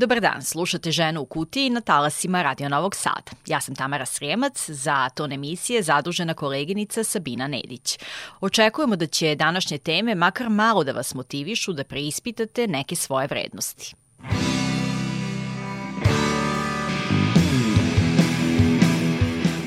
Dobar dan, slušate Ženu u kutiji na talasima Radio Novog Sada. Ja sam Tamara Srijemac, za ton emisije zadužena koleginica Sabina Nedić. Očekujemo da će današnje teme makar malo da vas motivišu da preispitate neke svoje vrednosti.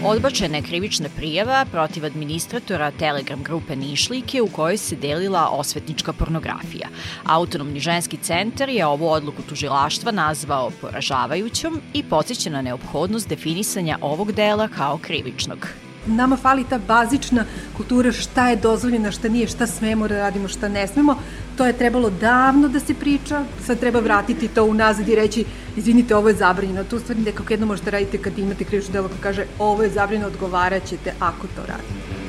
Odbačena je krivična prijava protiv administratora Telegram grupe Nišlike u kojoj se delila osvetnička pornografija. Autonomni ženski centar je ovu odluku tužilaštva nazvao poražavajućom i podsjeća na neophodnost definisanja ovog dela kao krivičnog nama fali ta bazična kultura šta je dozvoljeno, šta nije, šta smemo da radimo, šta ne smemo. To je trebalo davno da se priča, sad treba vratiti to unazad i reći izvinite, ovo je zabranjeno. Tu stvari nekako jedno možete raditi kad imate krivično delo ko kaže ovo je zabranjeno, odgovarat ćete ako to radite.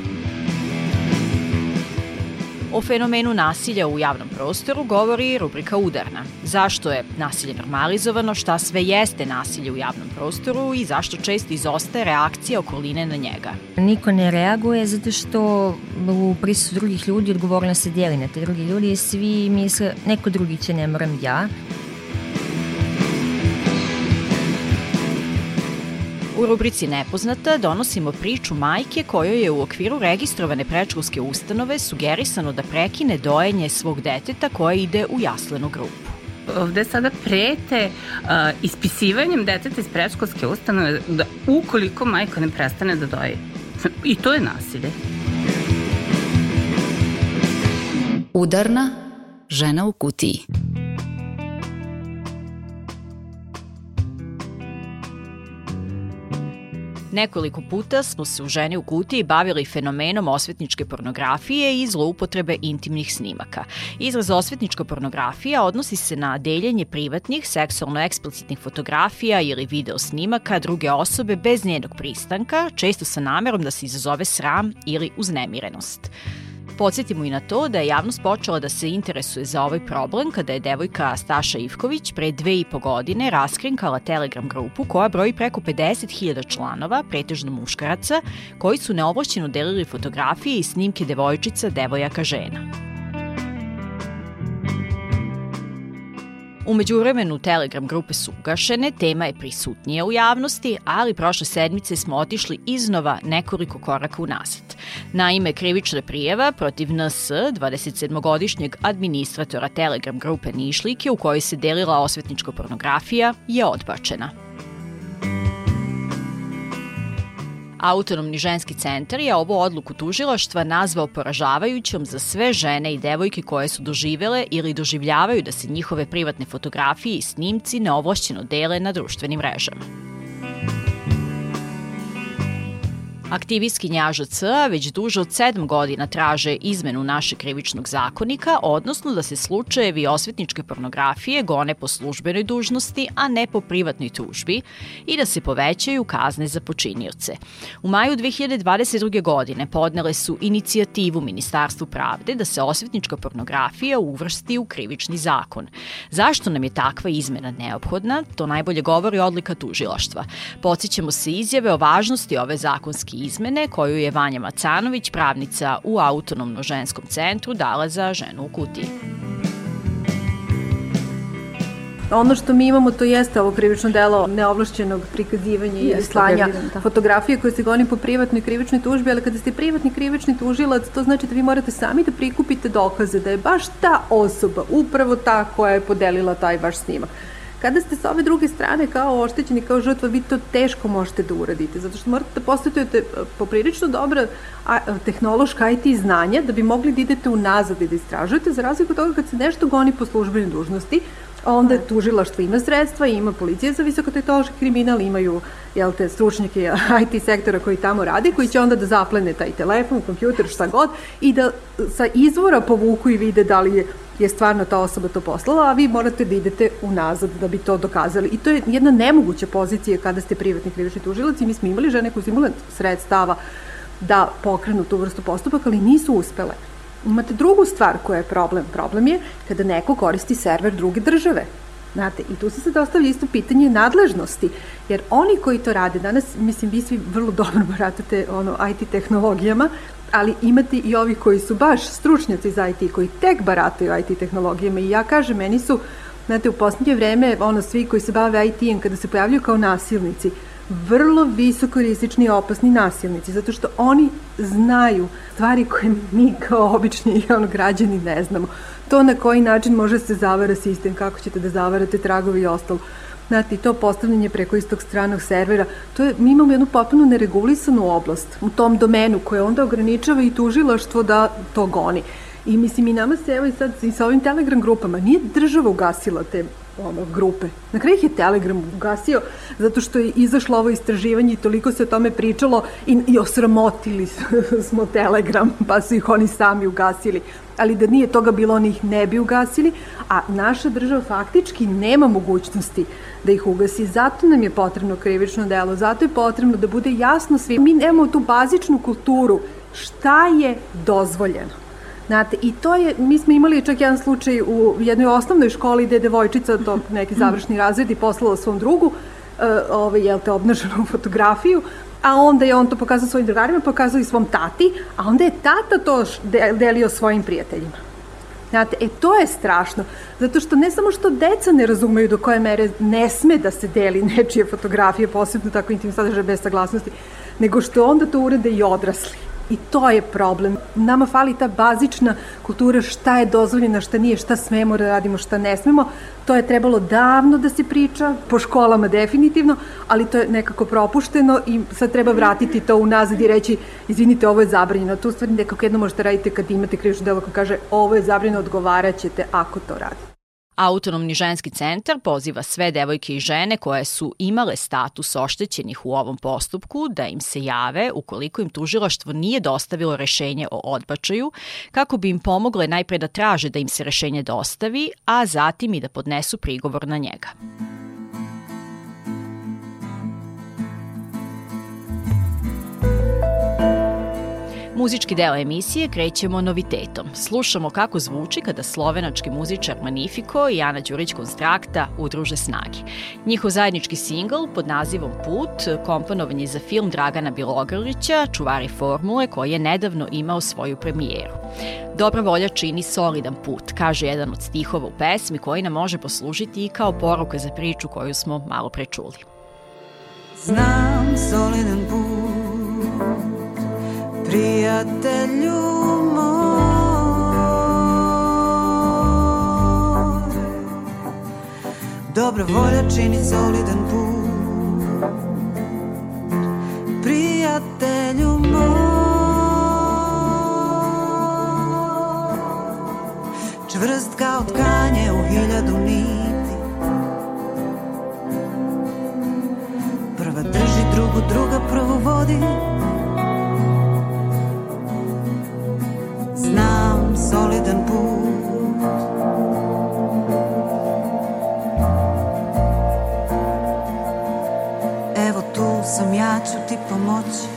O fenomenu nasilja u javnom prostoru govori rubrika Udarna. Zašto je nasilje normalizovano, šta sve jeste nasilje u javnom prostoru i zašto često izostaje reakcija okoline na njega. Niko ne reaguje zato što u prisutu drugih ljudi odgovornost se dijeli na te drugi ljudi i svi misle neko drugi će, ne moram ja. U rubrici Nepoznata donosimo priču majke kojoj je u okviru registrovane prečkolske ustanove sugerisano da prekine dojenje svog deteta koje ide u jaslenu grupu ovde sada prete uh, ispisivanjem deteta iz predškolske ustanove da ukoliko majka ne prestane da doji. I to je nasilje. Udarna žena u kutiji. Nekoliko puta smo se u ženi u kutiji bavili fenomenom osvetničke pornografije i zloupotrebe intimnih snimaka. Izraz osvetnička pornografija odnosi se na deljenje privatnih, seksualno eksplicitnih fotografija ili video snimaka druge osobe bez njenog pristanka, često sa namerom da se izazove sram ili uznemirenost. Podsjetimo i na to da je javnost počela da se interesuje za ovaj problem kada je devojka Staša Ivković pre dve i po godine raskrinkala Telegram grupu koja broji preko 50.000 članova, pretežno muškaraca, koji su neovlašćeno delili fotografije i snimke devojčica, devojaka, žena. Umeđu vremenu Telegram grupe su ugašene, tema je prisutnija u javnosti, ali prošle sedmice smo otišli iznova nekoliko koraka unazad. Naime, krivična prijeva protiv NS, 27-godišnjeg administratora Telegram grupe Nišlike u kojoj se delila osvetnička pornografija, je odbačena. Autonomni ženski centar je ovu odluku tužilaštva nazvao poražavajućom za sve žene i devojke koje su doživele ili doživljavaju da se njihove privatne fotografije i snimci neovlašćeno dele na društvenim mrežama. Aktivistkinje AŽC već duže od 7 godina traže izmenu našeg krivičnog zakonika, odnosno da se slučajevi osvetničke pornografije gone po službenoj dužnosti, a ne po privatnoj tužbi i da se povećaju kazne za počinioce. U maju 2022. godine podnele su inicijativu Ministarstvu pravde da se osvetnička pornografija uvrsti u krivični zakon. Zašto nam je takva izmena neophodna? To najbolje govori odlika tužilaštva. Podsjećamo se izjave o važnosti ove zakonske izmene koju je Vanja Macanović, pravnica u Autonomno ženskom centru, dala za ženu u kutiji. Ono što mi imamo to jeste ovo krivično delo neovlašćenog prikazivanja i slanja da. fotografije koje se goni po privatnoj krivičnoj tužbi, ali kada ste privatni krivični tužilac, to znači da vi morate sami da prikupite dokaze da je baš ta osoba upravo ta koja je podelila taj vaš snimak. Kada ste sa ove druge strane kao oštećeni, kao žrtva, vi to teško možete da uradite, zato što morate da postavite e, poprilično dobra tehnološka IT znanja da bi mogli da idete unazad i da istražujete, za razliku od toga kad se nešto goni po službenoj dužnosti, onda tužilaštvo ima sredstva, ima policija za visokotehnološki kriminal, imaju jel te, stručnjake IT sektora koji tamo rade, koji će onda da zaplene taj telefon, kompjuter, šta god, i da sa izvora povuku i vide da li je je stvarno ta osoba to poslala, a vi morate da idete unazad da bi to dokazali. I to je jedna nemoguća pozicija kada ste privatni krivični tužilac i mi smo imali žene koje su imale sredstava da pokrenu tu vrstu postupaka, ali nisu uspele. Imate drugu stvar koja je problem. Problem je kada neko koristi server druge države. Znate, i tu se sad ostavlja isto pitanje nadležnosti, jer oni koji to rade danas, mislim, vi svi vrlo dobro baratate ono, IT tehnologijama, ali imate i ovi koji su baš stručnjaci za IT, koji tek barataju IT tehnologijama i ja kažem, meni su, znate, u poslednje vreme, ono, svi koji se bave IT-em, kada se pojavljaju kao nasilnici, vrlo visoko rizični i opasni nasilnici, zato što oni znaju stvari koje mi kao obični ono, građani ne znamo. To na koji način može se zavara sistem, kako ćete da zavarate tragovi i ostalo. Znate, to postavljanje preko istog stranog servera, to je, mi imamo jednu potpuno neregulisanu oblast u tom domenu koje onda ograničava i tužilaštvo da to goni. I mislim, i nama se, evo i sad, i sa ovim Telegram grupama, nije država ugasila te ono, grupe. Na kraju ih je Telegram ugasio zato što je izašlo ovo istraživanje i toliko se o tome pričalo i, i osramotili smo Telegram, pa su ih oni sami ugasili. Ali da nije toga bilo, oni ih ne bi ugasili, a naša država faktički nema mogućnosti da ih ugasi. Zato nam je potrebno krivično delo, zato je potrebno da bude jasno svi. Mi nemamo tu bazičnu kulturu šta je dozvoljeno. Znate, i to je, mi smo imali čak jedan slučaj u jednoj osnovnoj školi gde je devojčica, to neki završni razred i poslala svom drugu, uh, ovaj, jel te, obnaženu fotografiju, a onda je on to pokazao svojim drugarima, pokazao i svom tati, a onda je tata to delio svojim prijateljima. Znate, e to je strašno, zato što ne samo što deca ne razumeju do koje mere ne sme da se deli nečije fotografije, posebno tako intimno sadržaje bez saglasnosti, nego što onda to urede i odrasli. I to je problem. Nama fali ta bazična kultura šta je dozvoljeno, šta nije, šta smemo da radimo, šta ne smemo. To je trebalo davno da se priča, po školama definitivno, ali to je nekako propušteno i sad treba vratiti to unazad i reći, izvinite, ovo je zabranjeno. Tu stvari nekako jedno možete raditi kad imate krivično delo koji kaže ovo je zabranjeno, odgovarat ćete ako to radite. Autonomni ženski centar poziva sve devojke i žene koje su imale status oštećenih u ovom postupku da im se jave ukoliko im tužilaštvo nije dostavilo rešenje o odbačaju, kako bi im pomogle najpre da traže da im se rešenje dostavi, a zatim i da podnesu prigovor na njega. Muzički deo emisije krećemo novitetom. Slušamo kako zvuči kada slovenački muzičar Manifiko i Ana Đurić Konstrakta udruže snage. Njihov zajednički singl pod nazivom Put komponovan je za film Dragana Bilogrlića, Čuvari formule, koji je nedavno imao svoju premijeru. Dobra volja čini solidan put, kaže jedan od stihova u pesmi koji nam može poslužiti i kao poruka za priču koju smo malo prečuli. Znam solidan put приятелю мой. Добра воля чини солиден путь, приятелю мой. Чврстка от kanje u hiljadu niti Prva drži drugu, druga prvo vodi solidan put. Evo tu sam, ja ću ti pomoći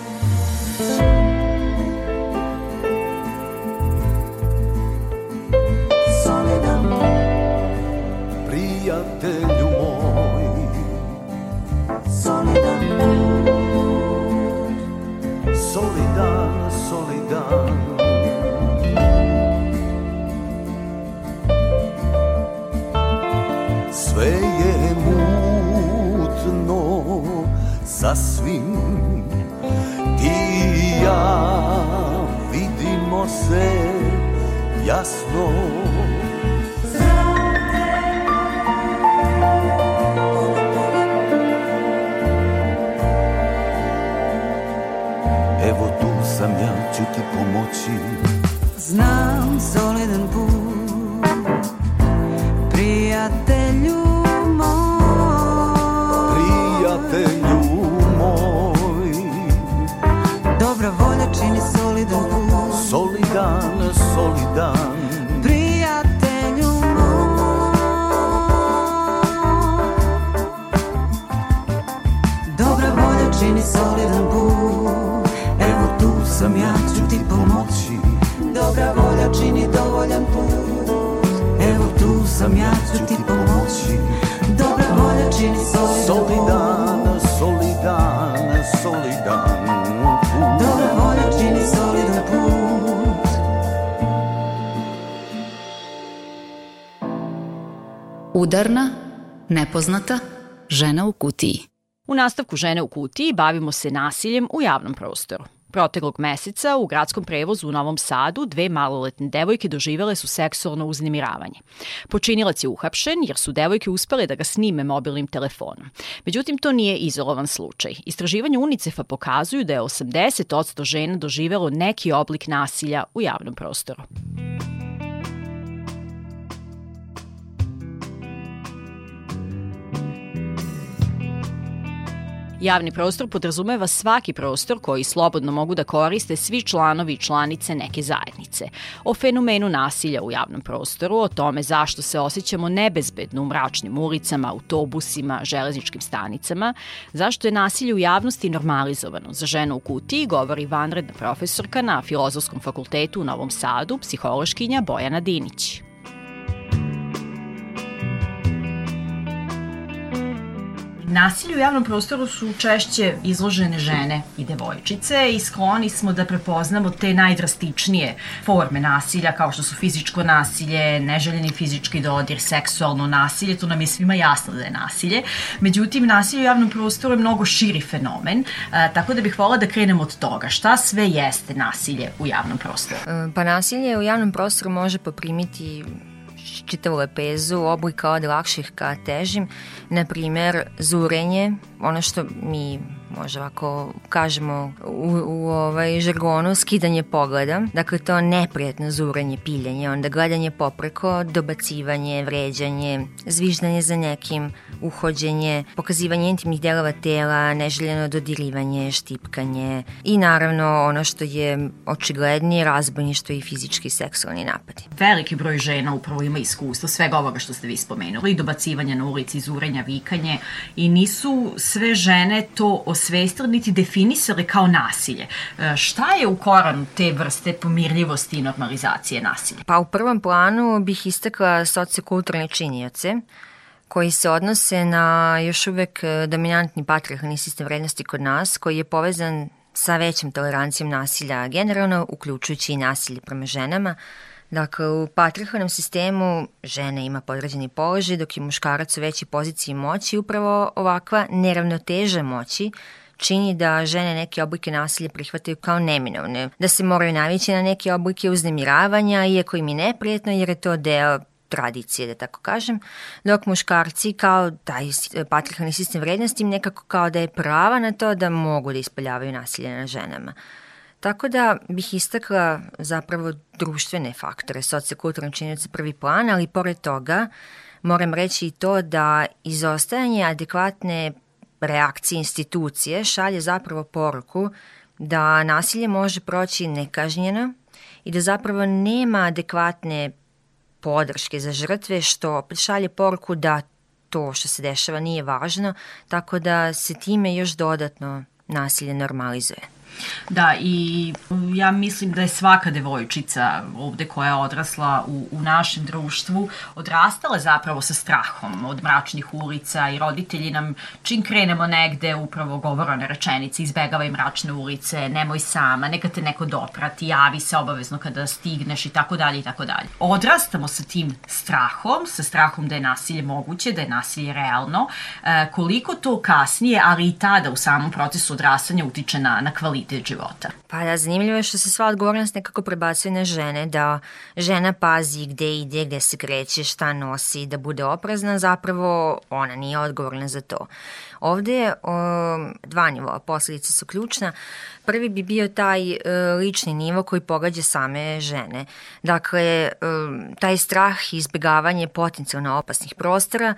jasno Udarna, nepoznata, žena u kutiji. U nastavku Žene u kutiji bavimo se nasiljem u javnom prostoru. Proteklog meseca u gradskom prevozu u Novom Sadu dve maloletne devojke doživele su seksualno uznemiravanje. Počinilac je uhapšen jer su devojke uspele da ga snime mobilnim telefonom. Međutim, to nije izolovan slučaj. Istraživanje UNICEF-a pokazuju da je 80% žena doživelo neki oblik nasilja u javnom prostoru. Javni prostor podrazumeva svaki prostor koji slobodno mogu da koriste svi članovi i članice neke zajednice. O fenomenu nasilja u javnom prostoru, o tome zašto se osjećamo nebezbedno u mračnim ulicama, autobusima, železničkim stanicama, zašto je nasilje u javnosti normalizovano za ženu u kutiji, govori vanredna profesorka na Filozofskom fakultetu u Novom Sadu, psihološkinja Bojana Dinić. Nasilju u javnom prostoru su češće izložene žene i devojčice i skloni smo da prepoznamo te najdrastičnije forme nasilja kao što su fizičko nasilje, neželjeni fizički dodir, seksualno nasilje, to nam je svima jasno da je nasilje. Međutim, nasilje u javnom prostoru je mnogo širi fenomen, a, tako da bih volila da krenemo od toga. Šta sve jeste nasilje u javnom prostoru? E, Pa nasilje u javnom prostoru može poprimiti čitavu lepezu, oblika od lakših ka težim, na primer zurenje, ono što mi možda ovako kažemo u, u ovaj žargonu, skidanje pogleda, dakle to neprijatno zurenje, piljenje, onda gledanje popreko, dobacivanje, vređanje, zviždanje za nekim, uhođenje, pokazivanje intimnih delova tela, neželjeno dodirivanje, štipkanje i naravno ono što je očiglednije razbojništvo i fizički seksualni napadi. Veliki broj žena upravo ima iskustvo svega ovoga što ste vi spomenuli, dobacivanje na ulici, zurenja, vikanje i nisu sve žene to osvestili niti definisali kao nasilje. E, šta je u koranu te vrste pomirljivosti i normalizacije nasilja? Pa u prvom planu bih istakla sociokulturne činioce koji se odnose na još uvek e, dominantni patriarhalni sistem vrednosti kod nas, koji je povezan sa većom tolerancijom nasilja generalno, uključujući i nasilje prema ženama. Dakle, u patriarhalnom sistemu žena ima podređeni položaj, dok je muškarac u većoj poziciji moći. Upravo ovakva neravnoteža moći čini da žene neke oblike nasilja prihvataju kao neminovne, da se moraju navići na neke oblike uznemiravanja, iako im je neprijetno jer je to deo tradicije, da tako kažem, dok muškarci kao taj patriarhalni sistem vrednosti im nekako kao da je prava na to da mogu da ispoljavaju nasilje na ženama. Tako da bih istakla zapravo društvene faktore, sociokulturne činjenice prvi plan, ali pored toga moram reći i to da izostajanje adekvatne reakcije institucije šalje zapravo poruku da nasilje može proći nekažnjeno i da zapravo nema adekvatne podrške za žrtve, što opet šalje poruku da to što se dešava nije važno, tako da se time još dodatno nasilje normalizuje. Da, i ja mislim da je svaka devojčica ovde koja je odrasla u, u našem društvu odrastala zapravo sa strahom od mračnih ulica i roditelji nam čim krenemo negde upravo govore one rečenice, izbegavaj mračne ulice, nemoj sama, neka te neko doprati, javi se obavezno kada stigneš i tako dalje i tako dalje. Odrastamo sa tim strahom, sa strahom da je nasilje moguće, da je nasilje realno, e, koliko to kasnije, ali i tada u samom procesu odrastanja utiče na, na kvalitet kvalitet života. Pa da, zanimljivo je što se sva odgovornost nekako prebacuje na žene, da žena pazi gde ide, gde se kreće, šta nosi, da bude oprezna, zapravo ona nije odgovorna za to. Ovde o, dva nivoa posledice su ključna. Prvi bi bio taj e, lični nivo koji pogađa same žene. Dakle, e, taj strah i izbjegavanje potencijalno opasnih prostora,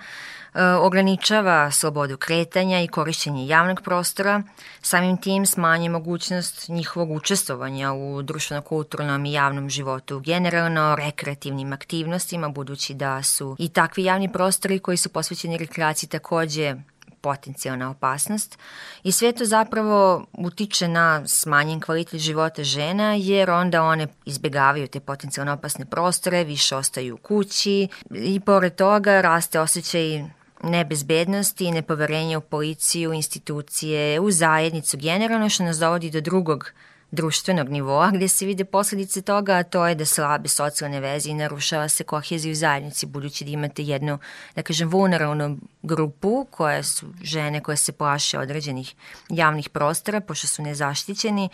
ograničava slobodu kretanja i korišćenje javnog prostora, samim tim smanje mogućnost njihovog učestvovanja u društveno-kulturnom i javnom životu, generalno rekreativnim aktivnostima, budući da su i takvi javni prostori koji su posvećeni rekreaciji takođe potencijalna opasnost. I sve to zapravo utiče na smanjen kvalitet života žena jer onda one izbegavaju te potencijalno opasne prostore, više ostaju u kući i pored toga raste osjećaj nebezbednosti i nepoverenja u policiju, institucije, u zajednicu generalno što nas dovodi do drugog društvenog nivoa gde se vide posledice toga, a to je da slabe socijalne veze i narušava se kohezija u zajednici, budući da imate jednu, da kažem, vulneralnu grupu koje su žene koje se plaše određenih javnih prostora, pošto su nezaštićeni,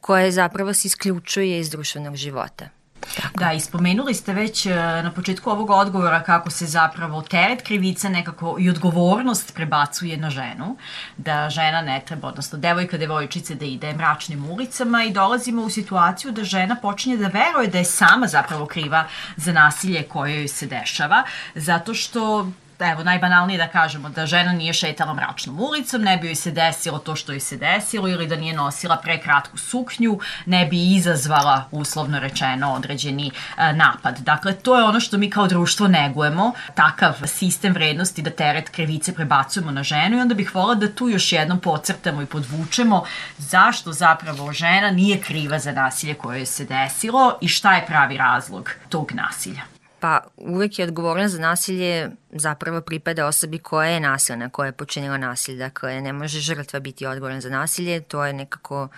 koje zapravo se isključuje iz društvenog života. Tako. Da, ispomenuli ste već e, na početku ovog odgovora kako se zapravo teret krivice nekako i odgovornost prebacuje na ženu, da žena ne treba, odnosno devojka, devojčice da ide mračnim ulicama i dolazimo u situaciju da žena počinje da veruje da je sama zapravo kriva za nasilje koje joj se dešava, zato što evo, najbanalnije da kažemo, da žena nije šetala mračnom ulicom, ne bi joj se desilo to što joj se desilo ili da nije nosila prekratku suknju, ne bi izazvala, uslovno rečeno, određeni e, napad. Dakle, to je ono što mi kao društvo negujemo, takav sistem vrednosti da teret krivice prebacujemo na ženu i onda bih volila da tu još jednom pocrtamo i podvučemo zašto zapravo žena nije kriva za nasilje koje joj se desilo i šta je pravi razlog tog nasilja. Pa uvek je odgovornost za nasilje zapravo pripada osobi koja je nasilna, koja je počinila nasilje. Dakle, ne može žrtva biti odgovoran za nasilje, to je nekako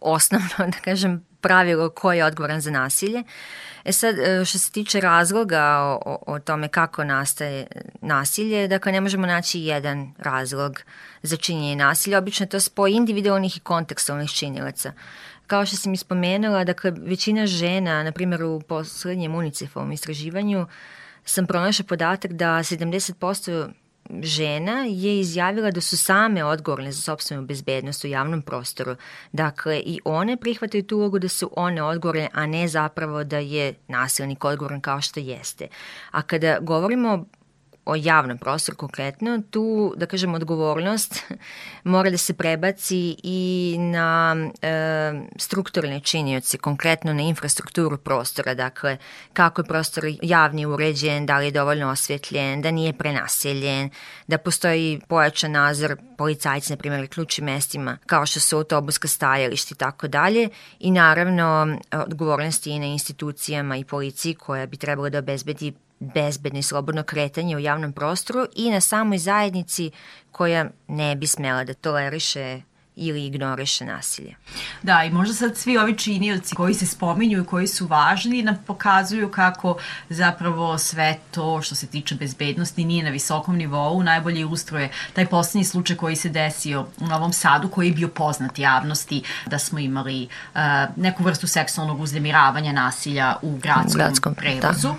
osnovno, da kažem, pravilo ko je odgovoran za nasilje. E sad, e, što se tiče razloga o, o, tome kako nastaje nasilje, dakle, ne možemo naći jedan razlog za činjenje nasilja. Obično je to spoj individualnih i kontekstualnih činilaca. Kao što sam ispomenula, dakle, većina žena, na primjer u poslednjem UNICEF-ovom istraživanju, sam pronašla podatak da 70% žena je izjavila da su same odgovorne za sobstvenu bezbednost u javnom prostoru. Dakle, i one prihvataju tu ulogu da su one odgovorne, a ne zapravo da je nasilnik odgovoran kao što jeste. A kada govorimo o javnom prostoru konkretno, tu, da kažem, odgovornost mora da se prebaci i na e, strukturne činioci, konkretno na infrastrukturu prostora, dakle, kako je prostor javni uređen, da li je dovoljno osvjetljen, da nije prenaseljen, da postoji pojačan nazor policajci, na primjer, ključim mestima, kao što su autobuska stajališta i tako dalje, i naravno odgovornosti i na institucijama i policiji koja bi trebala da obezbedi bezbedno i slobodno kretanje u javnom prostoru i na samoj zajednici koja ne bi smela da toleriše ili ignoriše nasilje. Da, i možda sad svi ovi činioci koji se spominju i koji su važni nam pokazuju kako zapravo sve to što se tiče bezbednosti nije na visokom nivou. Najbolje ilustruje taj poslednji slučaj koji se desio u Novom Sadu, koji je bio poznat javnosti da smo imali uh, neku vrstu seksualnog uznemiravanja nasilja u gradskom, gradskom prevozu. Da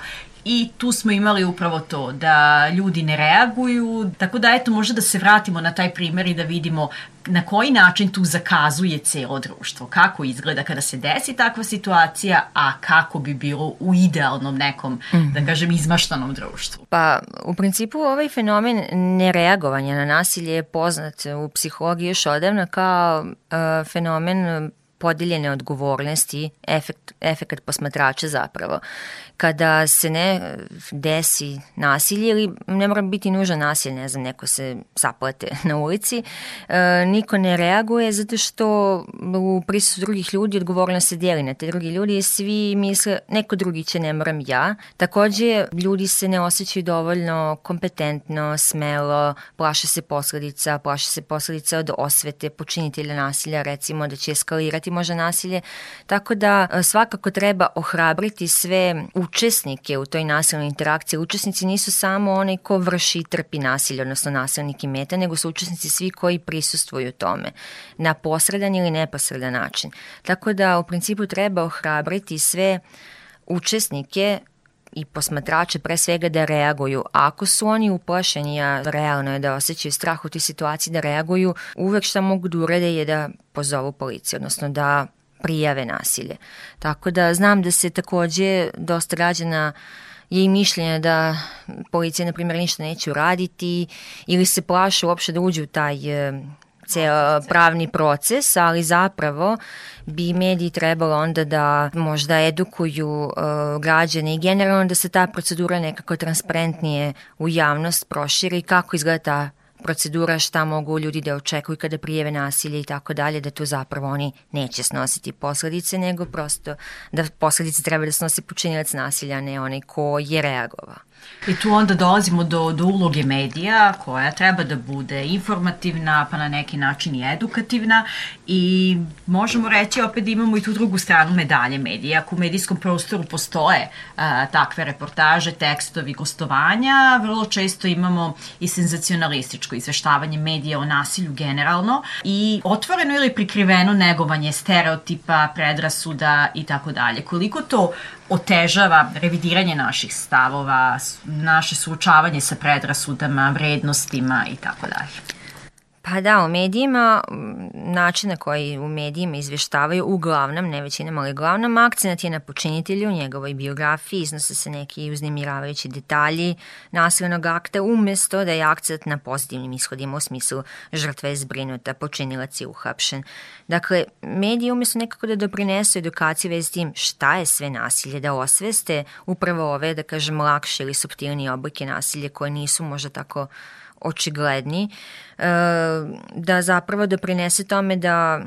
I tu smo imali upravo to, da ljudi ne reaguju, tako da eto može da se vratimo na taj primer i da vidimo na koji način tu zakazuje celo društvo, kako izgleda kada se desi takva situacija, a kako bi bilo u idealnom nekom, mm -hmm. da mhm. kažem, izmaštanom društvu. Pa, u principu ovaj fenomen nereagovanja na nasilje je poznat u psihologiji još odavno kao uh, fenomen podeljene odgovornosti, efekt, efekt posmatrača zapravo kada se ne desi nasilje ili ne mora biti nužno nasilje, ne znam, neko se zaplete na ulici, e, niko ne reaguje zato što u prisutstvu drugih ljudi odgovorno se dijeli na te drugi ljudi i svi misle neko drugi će, ne moram ja. Takođe, ljudi se ne osjećaju dovoljno kompetentno, smelo, plaše se posledica, plaše se posledica od osvete počinitelja nasilja, recimo da će eskalirati možda nasilje, tako da e, svakako treba ohrabriti sve u učesnike u toj nasilnoj interakciji. Učesnici nisu samo onaj ko vrši i trpi nasilje, odnosno nasilnik i meta, nego su učesnici svi koji prisustvuju tome na posredan ili neposredan način. Tako da u principu treba ohrabriti sve učesnike i posmatrače pre svega da reaguju. Ako su oni uplašeni, a realno je da osjećaju strah u toj situaciji da reaguju, uvek šta mogu da urede je da pozovu policiju, odnosno da prijave nasilje. Tako da znam da se takođe dosta građana je i mišljenje da policija, na primjer, ništa neće uraditi ili se plaše uopšte da uđe u taj e, ceo pravni proces, ali zapravo bi mediji trebalo onda da možda edukuju uh, građane i generalno da se ta procedura nekako transparentnije u javnost proširi kako izgleda ta procedura šta mogu ljudi da očekuju kada prijeve nasilje i tako dalje, da tu zapravo oni neće snositi posledice, nego prosto da posledice treba da snosi počinilac nasilja, a ne onaj ko je reagovao. I tu onda dolazimo do, do uloge medija koja treba da bude informativna, pa na neki način i edukativna i možemo reći opet imamo i tu drugu stranu medalje medija. Ako u medijskom prostoru postoje a, takve reportaže, tekstovi, gostovanja, vrlo često imamo i senzacionalističko izveštavanje medija o nasilju generalno i otvoreno ili prikriveno negovanje stereotipa, predrasuda i tako dalje. Koliko to otežava revidiranje naših stavova, naše suočavanje sa predrasudama, vrednostima i tako dalje. Pa da, u medijima, način na koji u medijima izveštavaju, uglavnom, ne većinom, ali uglavnom, akcenat je na počinitelju, njegovoj biografiji, iznose se neki uznemiravajući detalji nasilnog akta, umesto da je akcenat na pozitivnim ishodima, u smislu žrtva je zbrinuta, počinilac je uhapšen. Dakle, mediji umesto nekako da doprinesu edukaciji vez s tim šta je sve nasilje, da osveste upravo ove, da kažem, lakše ili subtilnije oblike nasilje koje nisu možda tako očigledni, e, da zapravo doprinese tome da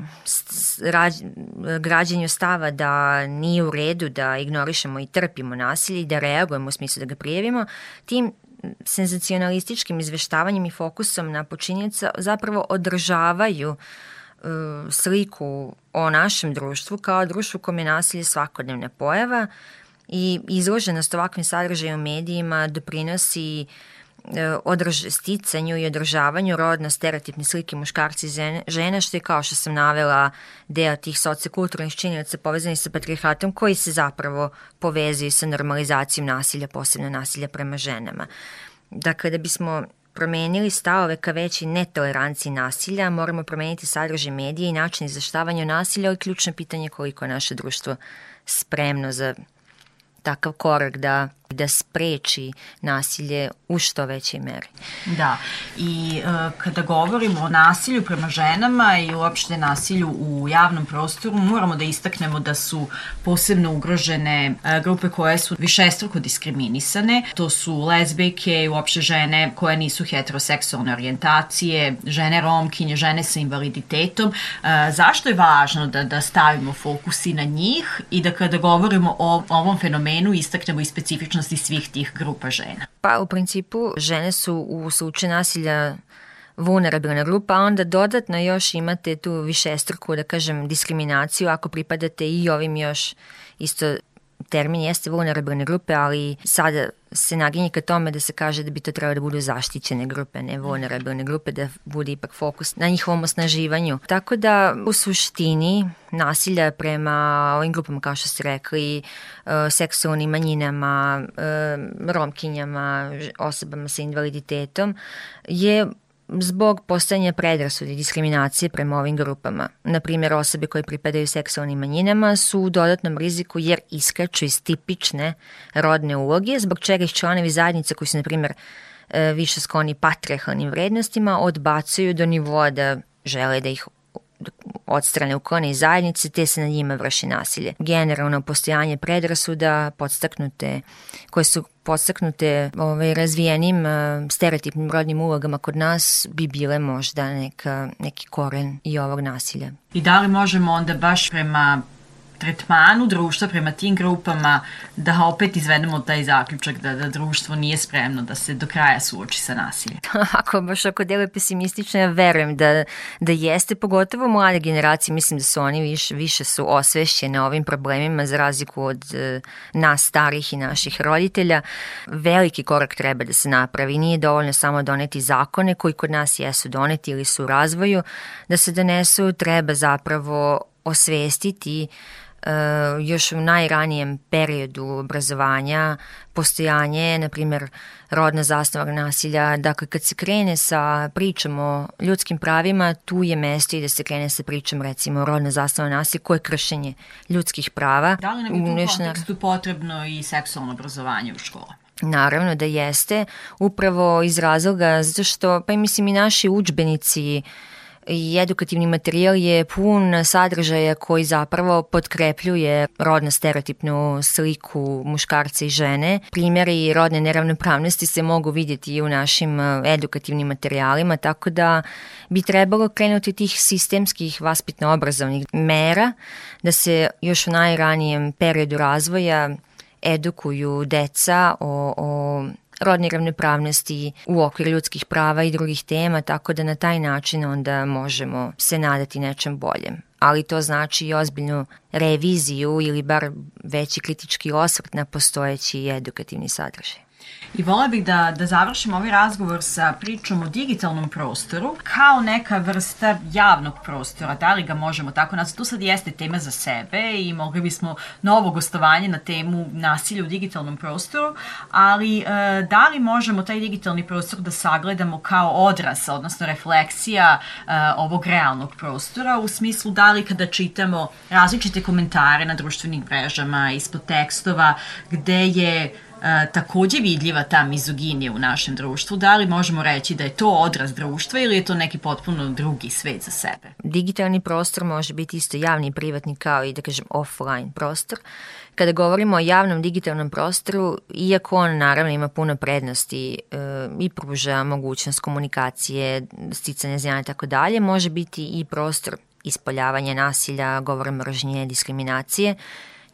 građanju stava da nije u redu da ignorišemo i trpimo nasilje i da reagujemo u smislu da ga prijevimo, tim senzacionalističkim izveštavanjem i fokusom na počinjeca zapravo održavaju e, sliku o našem društvu kao društvu kome nasilje svakodnevna pojava i izloženost ovakvim sadržajom u medijima doprinosi održ, sticanju i održavanju rodno stereotipne slike muškarci i žena, što je kao što sam navela deo tih sociokulturnih činjenica povezani sa patriarhatom koji se zapravo povezuju sa normalizacijom nasilja, posebno nasilja prema ženama. Dakle, da bismo promenili stavove ka veći netoleranciji nasilja, moramo promeniti sadržaj medija i način izveštavanja nasilja, ali ključno pitanje koliko je naše društvo spremno za takav korak da da spreči nasilje u što većoj meri. Da, i e, kada govorimo o nasilju prema ženama i uopšte nasilju u javnom prostoru, moramo da istaknemo da su posebno ugrožene e, grupe koje su višestruko diskriminisane. To su lezbijke i uopšte žene koje nisu heteroseksualne orijentacije, žene romkinje, žene sa invaliditetom. E, zašto je važno da, da stavimo fokus i na njih i da kada govorimo o ovom fenomenu istaknemo i specifično specifičnosti svih tih grupa žena? Pa u principu žene su u slučaju nasilja vulnerabilna grupa, a onda dodatno još imate tu višestruku, da kažem, diskriminaciju ako pripadate i ovim još isto termin jeste vulnerabilne grupe, ali sada se naginje ka tome da se kaže da bi to trebalo da budu zaštićene grupe, ne vulnerabilne grupe, da bude ipak fokus na njihovom osnaživanju. Tako da u suštini nasilja prema ovim grupama, kao što ste rekli, uh, seksualnim manjinama, uh, romkinjama, osobama sa invaliditetom, je zbog postojanja predrasude i diskriminacije prema ovim grupama. Na primjer, osobe koje pripadaju seksualnim manjinama su u dodatnom riziku jer iskaču iz tipične rodne uloge, zbog čega ih članovi zajednice koji su, na primjer, e, više skloni patriarhalnim vrednostima odbacuju do nivoa da žele da ih odstrane uklone iz zajednice, te se na njima vrši nasilje. Generalno postojanje predrasuda, podstaknute, koje su podstaknute ovaj, razvijenim uh, stereotipnim rodnim ulogama kod nas bi bile možda neka, neki koren i ovog nasilja. I da li možemo onda baš prema tretmanu društva prema tim grupama da opet izvedemo taj zaključak da, da društvo nije spremno da se do kraja suoči sa nasiljem. ako baš ako deluje pesimistično, ja verujem da, da jeste, pogotovo mlade generacije, mislim da su oni više, više su osvešćene ovim problemima za razliku od e, nas starih i naših roditelja. Veliki korak treba da se napravi. Nije dovoljno samo doneti zakone koji kod nas jesu doneti ili su u razvoju, da se donesu, treba zapravo osvestiti još u najranijem periodu obrazovanja postojanje, na primjer, rodna zastava nasilja. Dakle, kad se krene sa pričom o ljudskim pravima, tu je mesto i da se krene sa pričom, recimo, rodna zastava nasilja, koje je kršenje ljudskih prava. Da li nam je u tom kontekstu potrebno i seksualno obrazovanje u školama? Naravno da jeste, upravo iz razloga zato što, pa i mislim i naši učbenici uh, i edukativni materijal je pun sadržaja koji zapravo podkrepljuje rodno stereotipnu sliku muškarca i žene. Primjeri rodne neravnopravnosti se mogu vidjeti i u našim e, edukativnim materijalima, tako da bi trebalo krenuti tih sistemskih vaspitno-obrazovnih mera da se još u najranijem periodu razvoja edukuju deca o, o rodne ravnopravnosti u okviru ljudskih prava i drugih tema, tako da na taj način onda možemo se nadati nečem boljem. Ali to znači i ozbiljnu reviziju ili bar veći kritički osvrt na postojeći edukativni sadržaj. I vola bih da, da završim ovaj razgovor sa pričom o digitalnom prostoru kao neka vrsta javnog prostora. Da li ga možemo tako nazvati? Tu sad jeste tema za sebe i mogli bismo novo gostovanje na temu nasilja u digitalnom prostoru, ali e, da li možemo taj digitalni prostor da sagledamo kao odraz, odnosno refleksija e, ovog realnog prostora u smislu da li kada čitamo različite komentare na društvenim mrežama, ispod tekstova, gde je takođe vidljiva ta mizoginija u našem društvu. Da li možemo reći da je to odraz društva ili je to neki potpuno drugi svet za sebe? Digitalni prostor može biti isto javni i privatni kao i da kažem offline prostor. Kada govorimo o javnom digitalnom prostoru, iako on naravno ima puno prednosti e, i pruža mogućnost komunikacije, sticanja znanja i tako dalje, može biti i prostor ispoljavanja nasilja, govora mržnje, diskriminacije,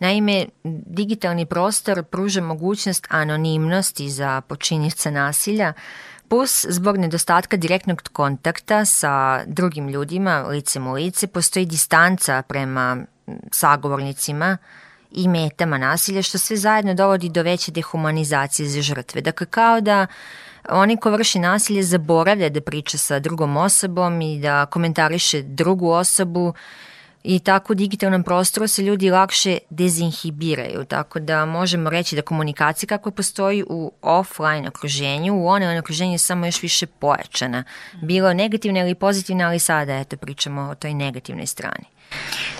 Naime, digitalni prostor pruža mogućnost anonimnosti za počinjivca nasilja, plus zbog nedostatka direktnog kontakta sa drugim ljudima, licem u lice, postoji distanca prema sagovornicima i metama nasilja, što sve zajedno dovodi do veće dehumanizacije za žrtve. Dakle, kao da oni ko vrši nasilje zaboravlja da priča sa drugom osobom i da komentariše drugu osobu i tako u digitalnom prostoru se ljudi lakše dezinhibiraju, tako da možemo reći da komunikacija kako postoji u offline okruženju, u online okruženju je samo još više pojačana. Bilo negativna ili pozitivna, ali sada eto pričamo o toj negativnoj strani.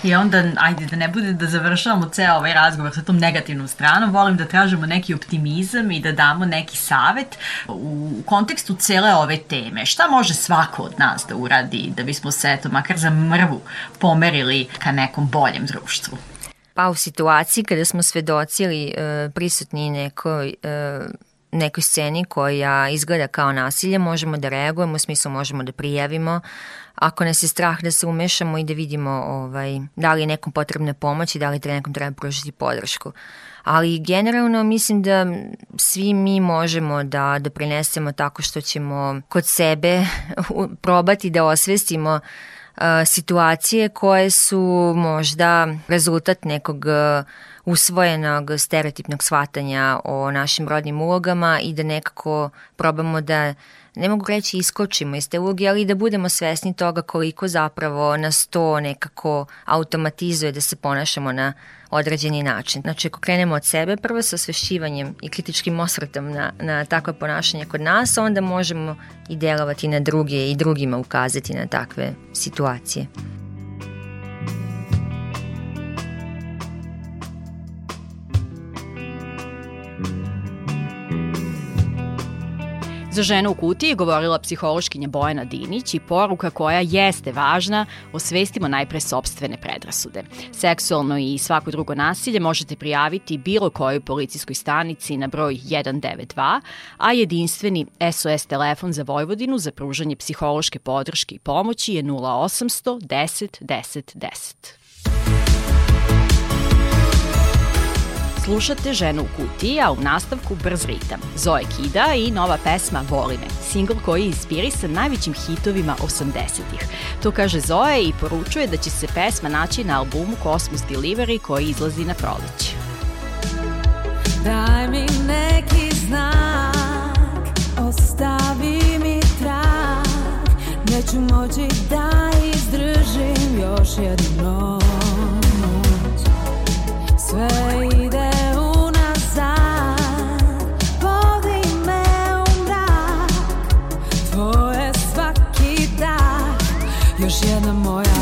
I onda, ajde, da ne bude da završavamo ceo ovaj razgovor sa tom negativnom stranom, volim da tražimo neki optimizam i da damo neki savet u kontekstu cele ove teme. Šta može svako od nas da uradi da bismo se, eto, makar za mrvu pomerili ka nekom boljem društvu? Pa u situaciji kada smo svedoci ili e, prisutni nekoj e, nekoj sceni koja izgleda kao nasilje, možemo da reagujemo, u smislu možemo da prijavimo, ako nas je strah da se umešamo i da vidimo ovaj, da li je nekom potrebna pomoć i da li treba nekom treba pružiti podršku. Ali generalno mislim da svi mi možemo da, da prinesemo tako što ćemo kod sebe probati da osvestimo uh, situacije koje su možda rezultat nekog uh, usvojenog stereotipnog shvatanja o našim rodnim ulogama i da nekako probamo da ne mogu reći iskočimo iz te uloge, ali da budemo svesni toga koliko zapravo nas to nekako automatizuje da se ponašamo na određeni način. Znači, ako krenemo od sebe, prvo sa osvešćivanjem i kritičkim osvrtom na, na takve ponašanje kod nas, onda možemo i delovati na druge i drugima ukazati na takve situacije. Za ženu u kutiji govorila psihološkinja Bojana Dinić i poruka koja jeste važna, osvestimo najpre sobstvene predrasude. Seksualno i svako drugo nasilje možete prijaviti bilo kojoj policijskoj stanici na broj 192, a jedinstveni SOS telefon za Vojvodinu za pružanje psihološke podrške i pomoći je 0800 10 10 10. Slušate Ženu u kutiji, a u nastavku Brz ritam. Zoe Kida i nova pesma Voli me, singl koji je inspirisan najvećim hitovima 80-ih. To kaže Zoe i poručuje da će se pesma naći na albumu Cosmos Delivery koji izlazi na proleće. Daj mi neki znak, ostavi mi trag, neću moći da izdržim još jednu noć. Sve još jedna moja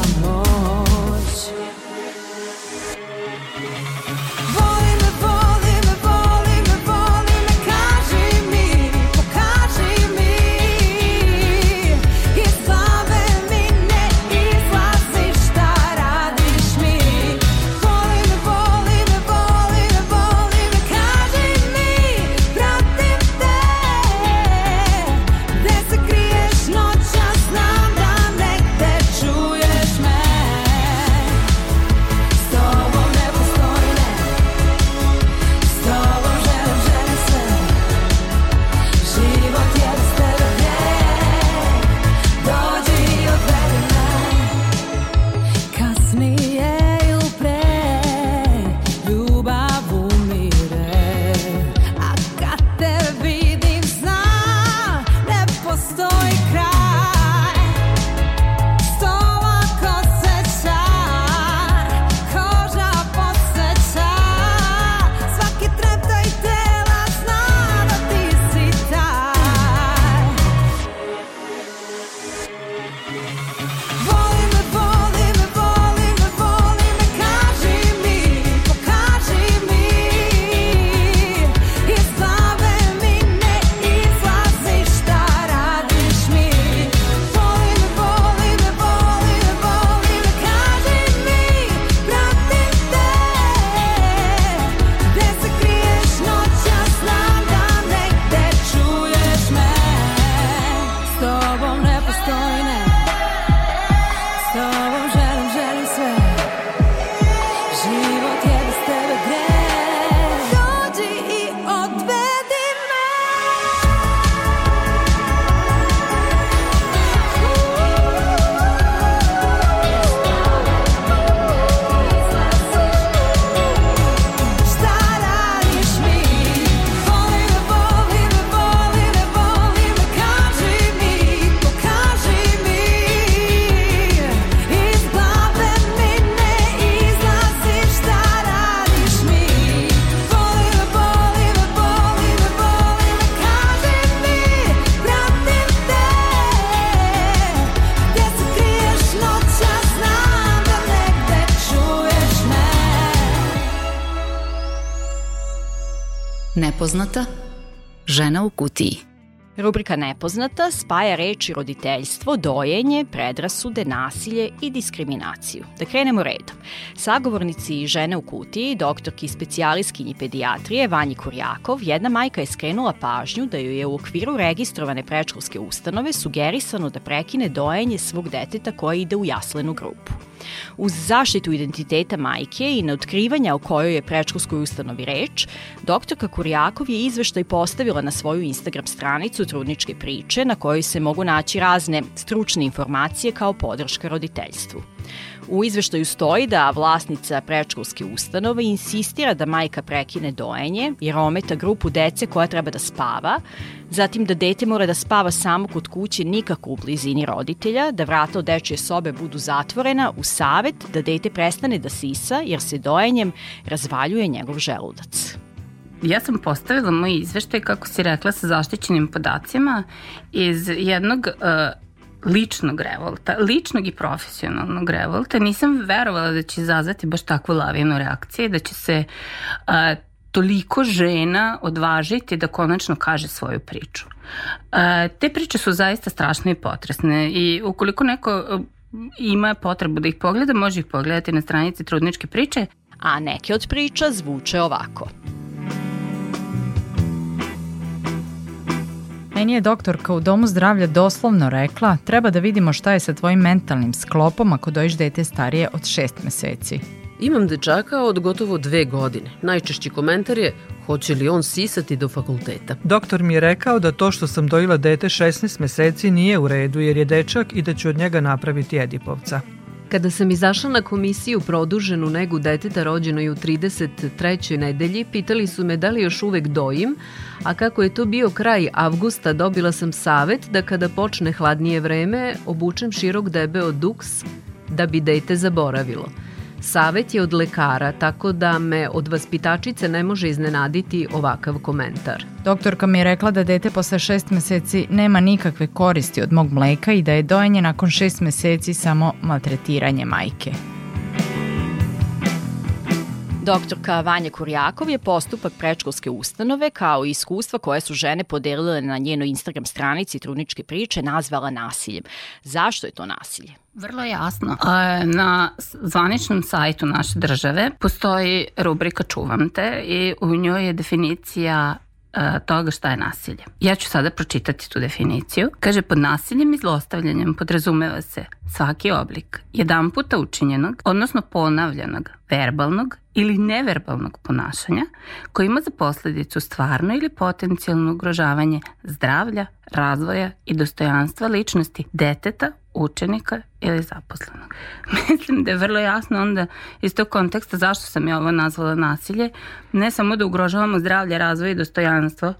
Nepoznata žena u kutiji. Rubrika Nepoznata spaja reči roditeljstvo, dojenje, predrasude, nasilje i diskriminaciju. Da krenemo redom. Sagovornici žene u kutiji, doktorki specijaliskinji pedijatrije Vanji Kurjakov, jedna majka je skrenula pažnju da joj je u okviru registrovane prečkolske ustanove sugerisano da prekine dojenje svog deteta koje ide u jaslenu grupu. Uz zaštitu identiteta majke i na otkrivanja o kojoj je prečkolskoj ustanovi reč, doktorka Kurjakov je izveštaj postavila na svoju Instagram stranicu trudničke priče na kojoj se mogu naći razne stručne informacije kao podrška roditeljstvu. U izveštaju stoji da vlasnica prečkolske ustanove insistira da majka prekine dojenje jer ometa grupu dece koja treba da spava, zatim da dete mora da spava samo kod kuće nikako u blizini roditelja, da vrata od dečje sobe budu zatvorena u savet da dete prestane da sisa jer se dojenjem razvaljuje njegov želudac. Ja sam postavila moj izveštaj, kako si rekla, sa zaštićenim podacima iz jednog uh, ličnog revolta, ličnog i profesionalnog revolta. Nisam verovala da će izazvati baš takvu lavinu reakcije, da će se a, toliko žena odvažiti da konačno kaže svoju priču. A, te priče su zaista strašne i potresne i ukoliko neko ima potrebu da ih pogleda, može ih pogledati na stranici Trudničke priče. A neke od priča zvuče ovako. Meni je doktorka u domu zdravlja doslovno rekla treba da vidimo šta je sa tvojim mentalnim sklopom ako dojiš dete starije od šest meseci. Imam dečaka od gotovo dve godine. Najčešći komentar je hoće li on sisati do fakulteta. Doktor mi je rekao da to što sam dojila dete 16 meseci nije u redu jer je dečak i da ću od njega napraviti Edipovca. Kada sam izašla na komisiju produženu negu deteta rođenoj u 33. nedelji, pitali su me da li još uvek dojim, a kako je to bio kraj avgusta, dobila sam savet da kada počne hladnije vreme, obučem širok debeo duks da bi dete zaboravilo. Savet je od lekara, tako da me od vaspitačice ne može iznenaditi ovakav komentar. Doktorka mi je rekla da dete posle šest meseci nema nikakve koristi od mog mleka i da je dojenje nakon šest meseci samo maltretiranje majke. Doktorka Vanja Kurjakov je postupak prečkolske ustanove kao i iskustva koje su žene podelile na njenoj Instagram stranici Trudničke priče nazvala nasiljem. Zašto je to nasilje? Vrlo jasno. Na zvaničnom sajtu naše države postoji rubrika Čuvam te i u njoj je definicija E, toga šta je nasilje. Ja ću sada pročitati tu definiciju. Kaže, pod nasiljem i zlostavljanjem podrazumeva se svaki oblik jedan puta učinjenog, odnosno ponavljanog, verbalnog ili neverbalnog ponašanja koji ima za posledicu stvarno ili potencijalno ugrožavanje zdravlja, razvoja i dostojanstva ličnosti deteta, učenika ili zaposlenog. Mislim da je vrlo jasno onda iz tog konteksta zašto sam ja ovo nazvala nasilje, ne samo da ugrožavamo zdravlje, razvoj i dostojanstvo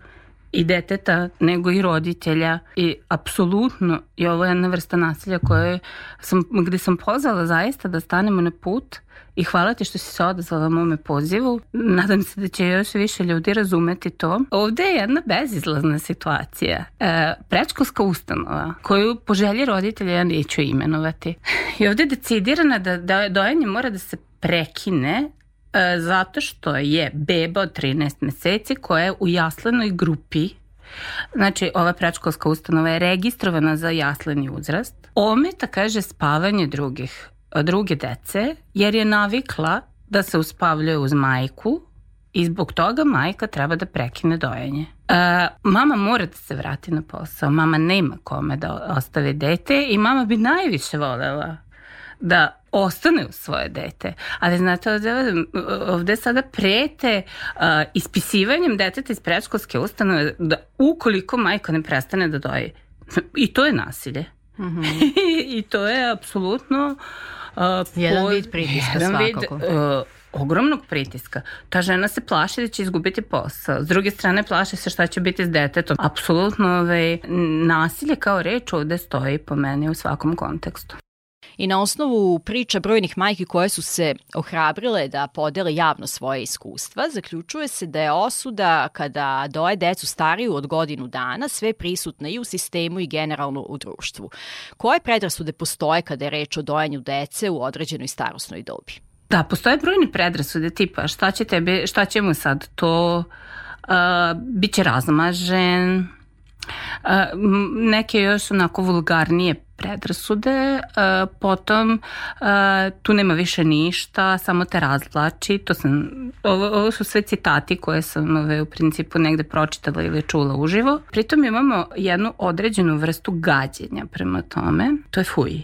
i deteta, nego i roditelja i apsolutno je ovo jedna vrsta nasilja koje sam, gde sam pozvala zaista da stanemo na put i hvala ti što si se odazvala mome pozivu. Nadam se da će još više ljudi razumeti to. Ovde je jedna bezizlazna situacija. E, prečkolska ustanova koju po želji roditelja ja neću imenovati. I ovde je decidirana da, da dojenje mora da se prekine e, zato što je beba od 13 meseci koja je u jaslenoj grupi Znači, ova prečkolska ustanova je registrovana za jasleni uzrast. Ometa, kaže, spavanje drugih druge dece, jer je navikla da se uspavljuje uz majku i zbog toga majka treba da prekine dojenje. E, mama mora da se vrati na posao, mama nema kome da ostave dete i mama bi najviše volela da ostane u svoje dete. Ali znate, ovde, ovde sada prete uh, ispisivanjem deteta iz predškolske ustanove da ukoliko majka ne prestane da doji. I to je nasilje. Mm -hmm. I to je apsolutno Uh, jedan po, vid pritiska jedan svakako. Vid, uh, ogromnog pritiska. Ta žena se plaši da će izgubiti posao. S druge strane plaši se šta će biti s detetom. Apsolutno ovaj, nasilje kao reč ovde stoji po meni u svakom kontekstu i na osnovu priča brojnih majki koje su se ohrabrile da podele javno svoje iskustva, zaključuje se da je osuda kada doje decu stariju od godinu dana sve prisutna i u sistemu i generalno u društvu. Koje predrasude postoje kada je reč o dojanju dece u određenoj starosnoj dobi? Da, postoje brojni predrasude tipa šta će, tebe, šta će mu sad to biće razmažen, neke još onako vulgarnije predrasude, potom tu nema više ništa, samo te razvlači, to sam, ovo, ovo su sve citati koje sam ove, u principu negde pročitala ili čula uživo. Pritom imamo jednu određenu vrstu gađenja prema tome, to je fuj.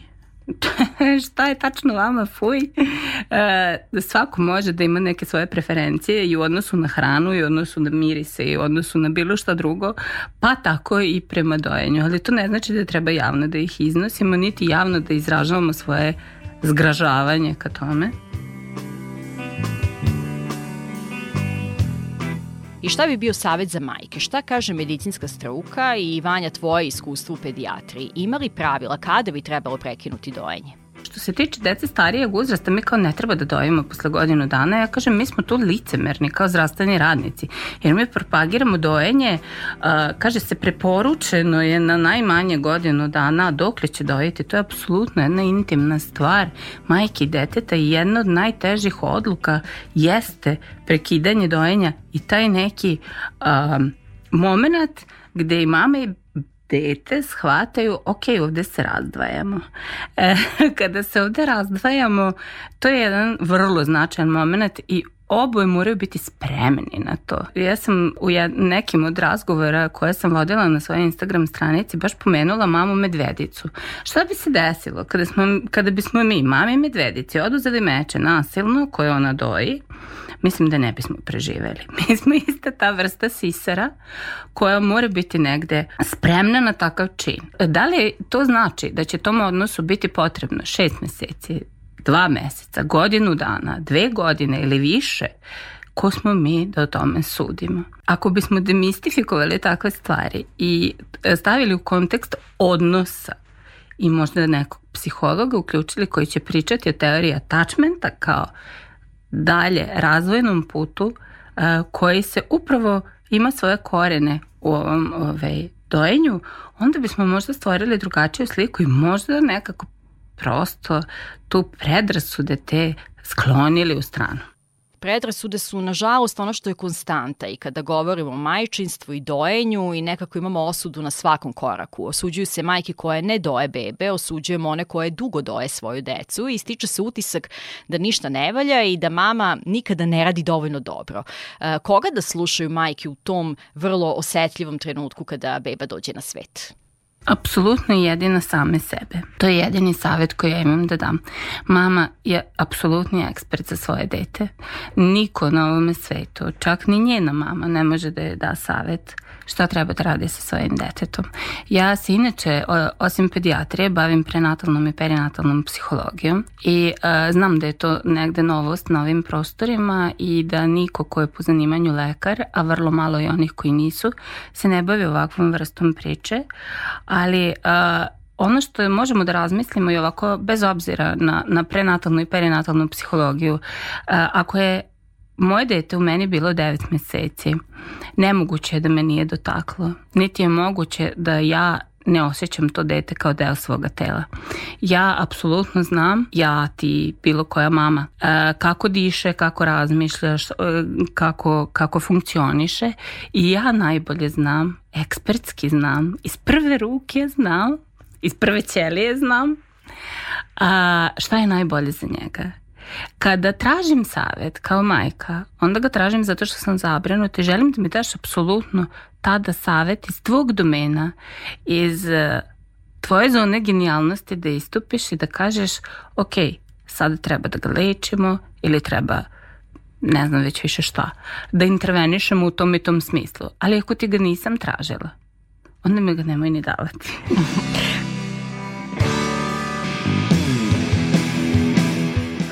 šta je tačno vama fuj? E, svako može da ima neke svoje preferencije i u odnosu na hranu i u odnosu na mirise i u odnosu na bilo šta drugo, pa tako i prema dojenju. Ali to ne znači da treba javno da ih iznosimo, niti javno da izražavamo svoje zgražavanje ka tome. I šta bi bio savet za majke? Šta kaže medicinska struka i Vanja tvoje iskustvo u pedijatriji? Ima li pravila kada bi trebalo prekinuti dojenje? Što se tiče dece starijeg uzrasta, mi kao ne treba da dojimo posle godinu dana. Ja kažem, mi smo tu licemerni kao zdravstveni radnici, jer mi propagiramo dojenje, kaže se, preporučeno je na najmanje godinu dana, dok li će dojeti, to je apsolutno jedna intimna stvar majke i deteta i jedna od najtežih odluka jeste prekidanje dojenja i taj neki a, moment gde i mama i dete shvataju, ok, ovde se razdvajamo. E, kada se ovde razdvajamo, to je jedan vrlo značajan moment i oboje moraju biti spremni na to. Ja sam u nekim od razgovora koje sam vodila na svojoj Instagram stranici baš pomenula mamu medvedicu. Šta bi se desilo kada, smo, kada bismo mi, mami medvedici, oduzeli meče nasilno koje ona doji, mislim da ne bismo preživeli. Mi smo ista ta vrsta sisara koja mora biti negde spremna na takav čin. Da li to znači da će tom odnosu biti potrebno šest meseci, dva meseca, godinu dana, dve godine ili više, ko smo mi da o tome sudimo. Ako bismo demistifikovali takve stvari i stavili u kontekst odnosa i možda nekog psihologa uključili koji će pričati o teoriji attachmenta kao dalje razvojnom putu uh, koji se upravo ima svoje korene u ovom ovaj, dojenju, onda bismo možda stvorili drugačiju sliku i možda nekako prosto tu predrasude te sklonili u stranu predrasude su nažalost ono što je konstanta i kada govorimo o majčinstvu i dojenju i nekako imamo osudu na svakom koraku. Osuđuju se majke koje ne doje bebe, osuđujemo one koje dugo doje svoju decu i stiče se utisak da ništa ne valja i da mama nikada ne radi dovoljno dobro. E, koga da slušaju majke u tom vrlo osetljivom trenutku kada beba dođe na svet? Apsolutno jedina same sebe. To je jedini savjet koji ja imam da dam. Mama je apsolutni ekspert za svoje dete. Niko na ovome svetu, čak ni njena mama ne može da je da savjet šta treba da radi sa svojim detetom. Ja se inače, osim pedijatrije, bavim prenatalnom i perinatalnom psihologijom i uh, znam da je to negde novost na ovim prostorima i da niko ko je po zanimanju lekar, a vrlo malo i onih koji nisu, se ne bavi ovakvom vrstom priče, ali uh, ono što možemo da razmislimo i ovako bez obzira na, na prenatalnu i perinatalnu psihologiju, uh, ako je moje dete u meni bilo 9 meseci. Nemoguće je da me nije dotaklo. Niti je moguće da ja ne osjećam to dete kao deo svoga tela. Ja apsolutno znam, ja ti bilo koja mama, e, kako diše, kako razmišljaš, e, kako, kako funkcioniše i ja najbolje znam, ekspertski znam, iz prve ruke znam, iz prve ćelije znam a, šta je najbolje za njega Kada tražim savet kao majka, onda ga tražim zato što sam zabrinuta i želim da mi daš apsolutno tada savet iz tvog domena, iz eh, tvoje zone genijalnosti da istupiš i da kažeš ok, sada treba da ga lečimo ili treba ne znam već više šta, da intervenišemo u tom i tom smislu. Ali ako ti ga nisam tražila, onda mi ga nemoj ni davati.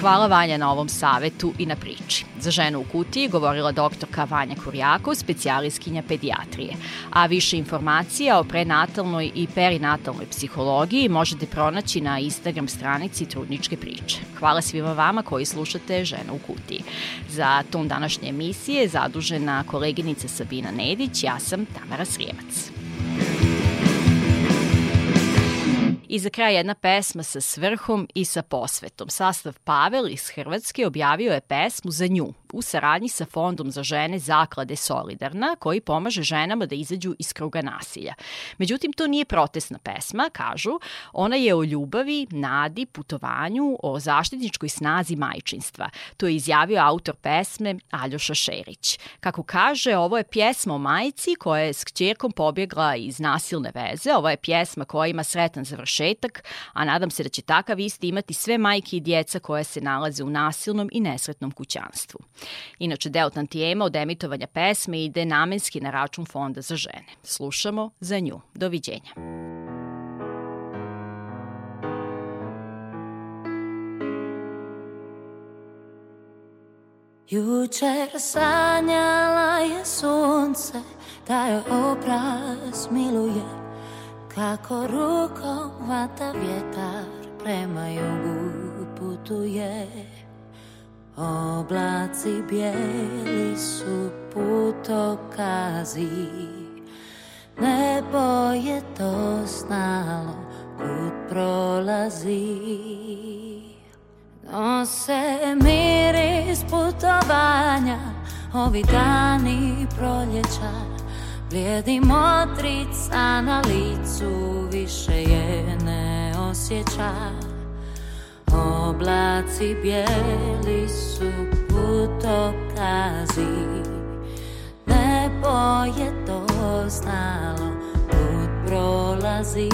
Hvala Vanja na ovom savetu i na priči. Za ženu u kutiji govorila doktorka Vanja Kurjakov, specijaliskinja pedijatrije. A više informacija o prenatalnoj i perinatalnoj psihologiji možete pronaći na Instagram stranici Trudničke priče. Hvala svima vama koji slušate Žena u kutiji. Za ton današnje emisije zadužena koleginica Sabina Nedić, ja sam Tamara Srijemac. I za kraj jedna pesma sa svrhom i sa posvetom. Sastav Pavel iz Hrvatske objavio je pesmu za nju u saradnji sa Fondom za žene Zaklade Solidarna, koji pomaže ženama da izađu iz kruga nasilja. Međutim, to nije protestna pesma, kažu. Ona je o ljubavi, nadi, putovanju, o zaštitničkoj snazi majčinstva. To je izjavio autor pesme Aljoša Šerić. Kako kaže, ovo je pjesma o majici koja je s kćerkom pobjegla iz nasilne veze. Ovo je pjesma koja ima sretan završetak, a nadam se da će takav isti imati sve majke i djeca koje se nalaze u nasilnom i nesretnom kućanstvu. Inače, deo tantijema od emitovanja pesme ide namenski na račun Fonda za žene. Slušamo za nju. Doviđenja. Jučer sanjala je sunce da joj obraz miluje Kako rukom vata vjetar prema jugu putuje Oblaci bijeli su putokazi. Nebo je to znalo kud prolazi. Nose miris putovanja Ovi dani proljeća Blijedi motrica na licu Više je ne osjeća. Oblaci bijeli su putokazi. Nebo je to znalo Kud prolazi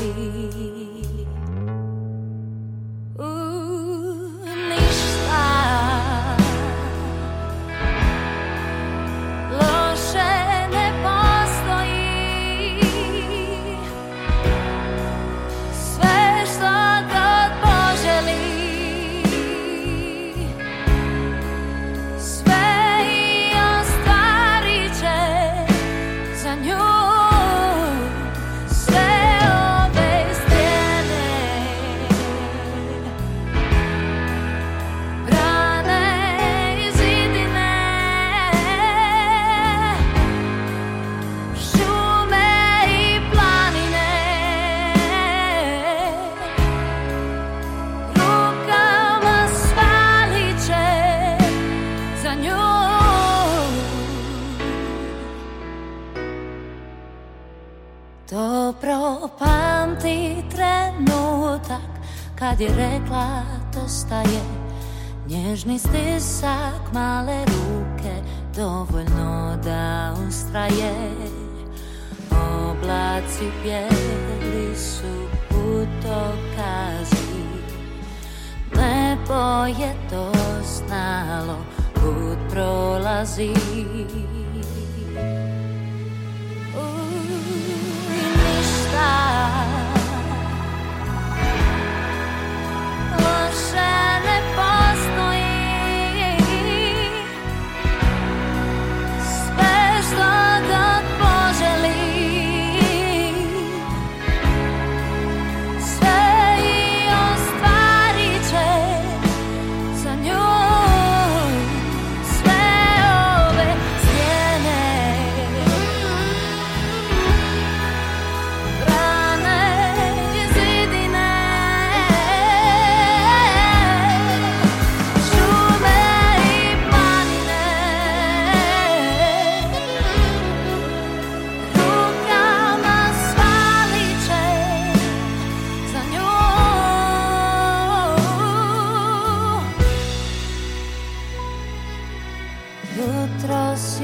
kad rekla to staje. Nježni stisak malé ruke Dovoljno da ustraje Oblaci bijeli su putokazi Nebo je to znalo Put prolazi U, shine.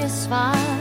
satisfied.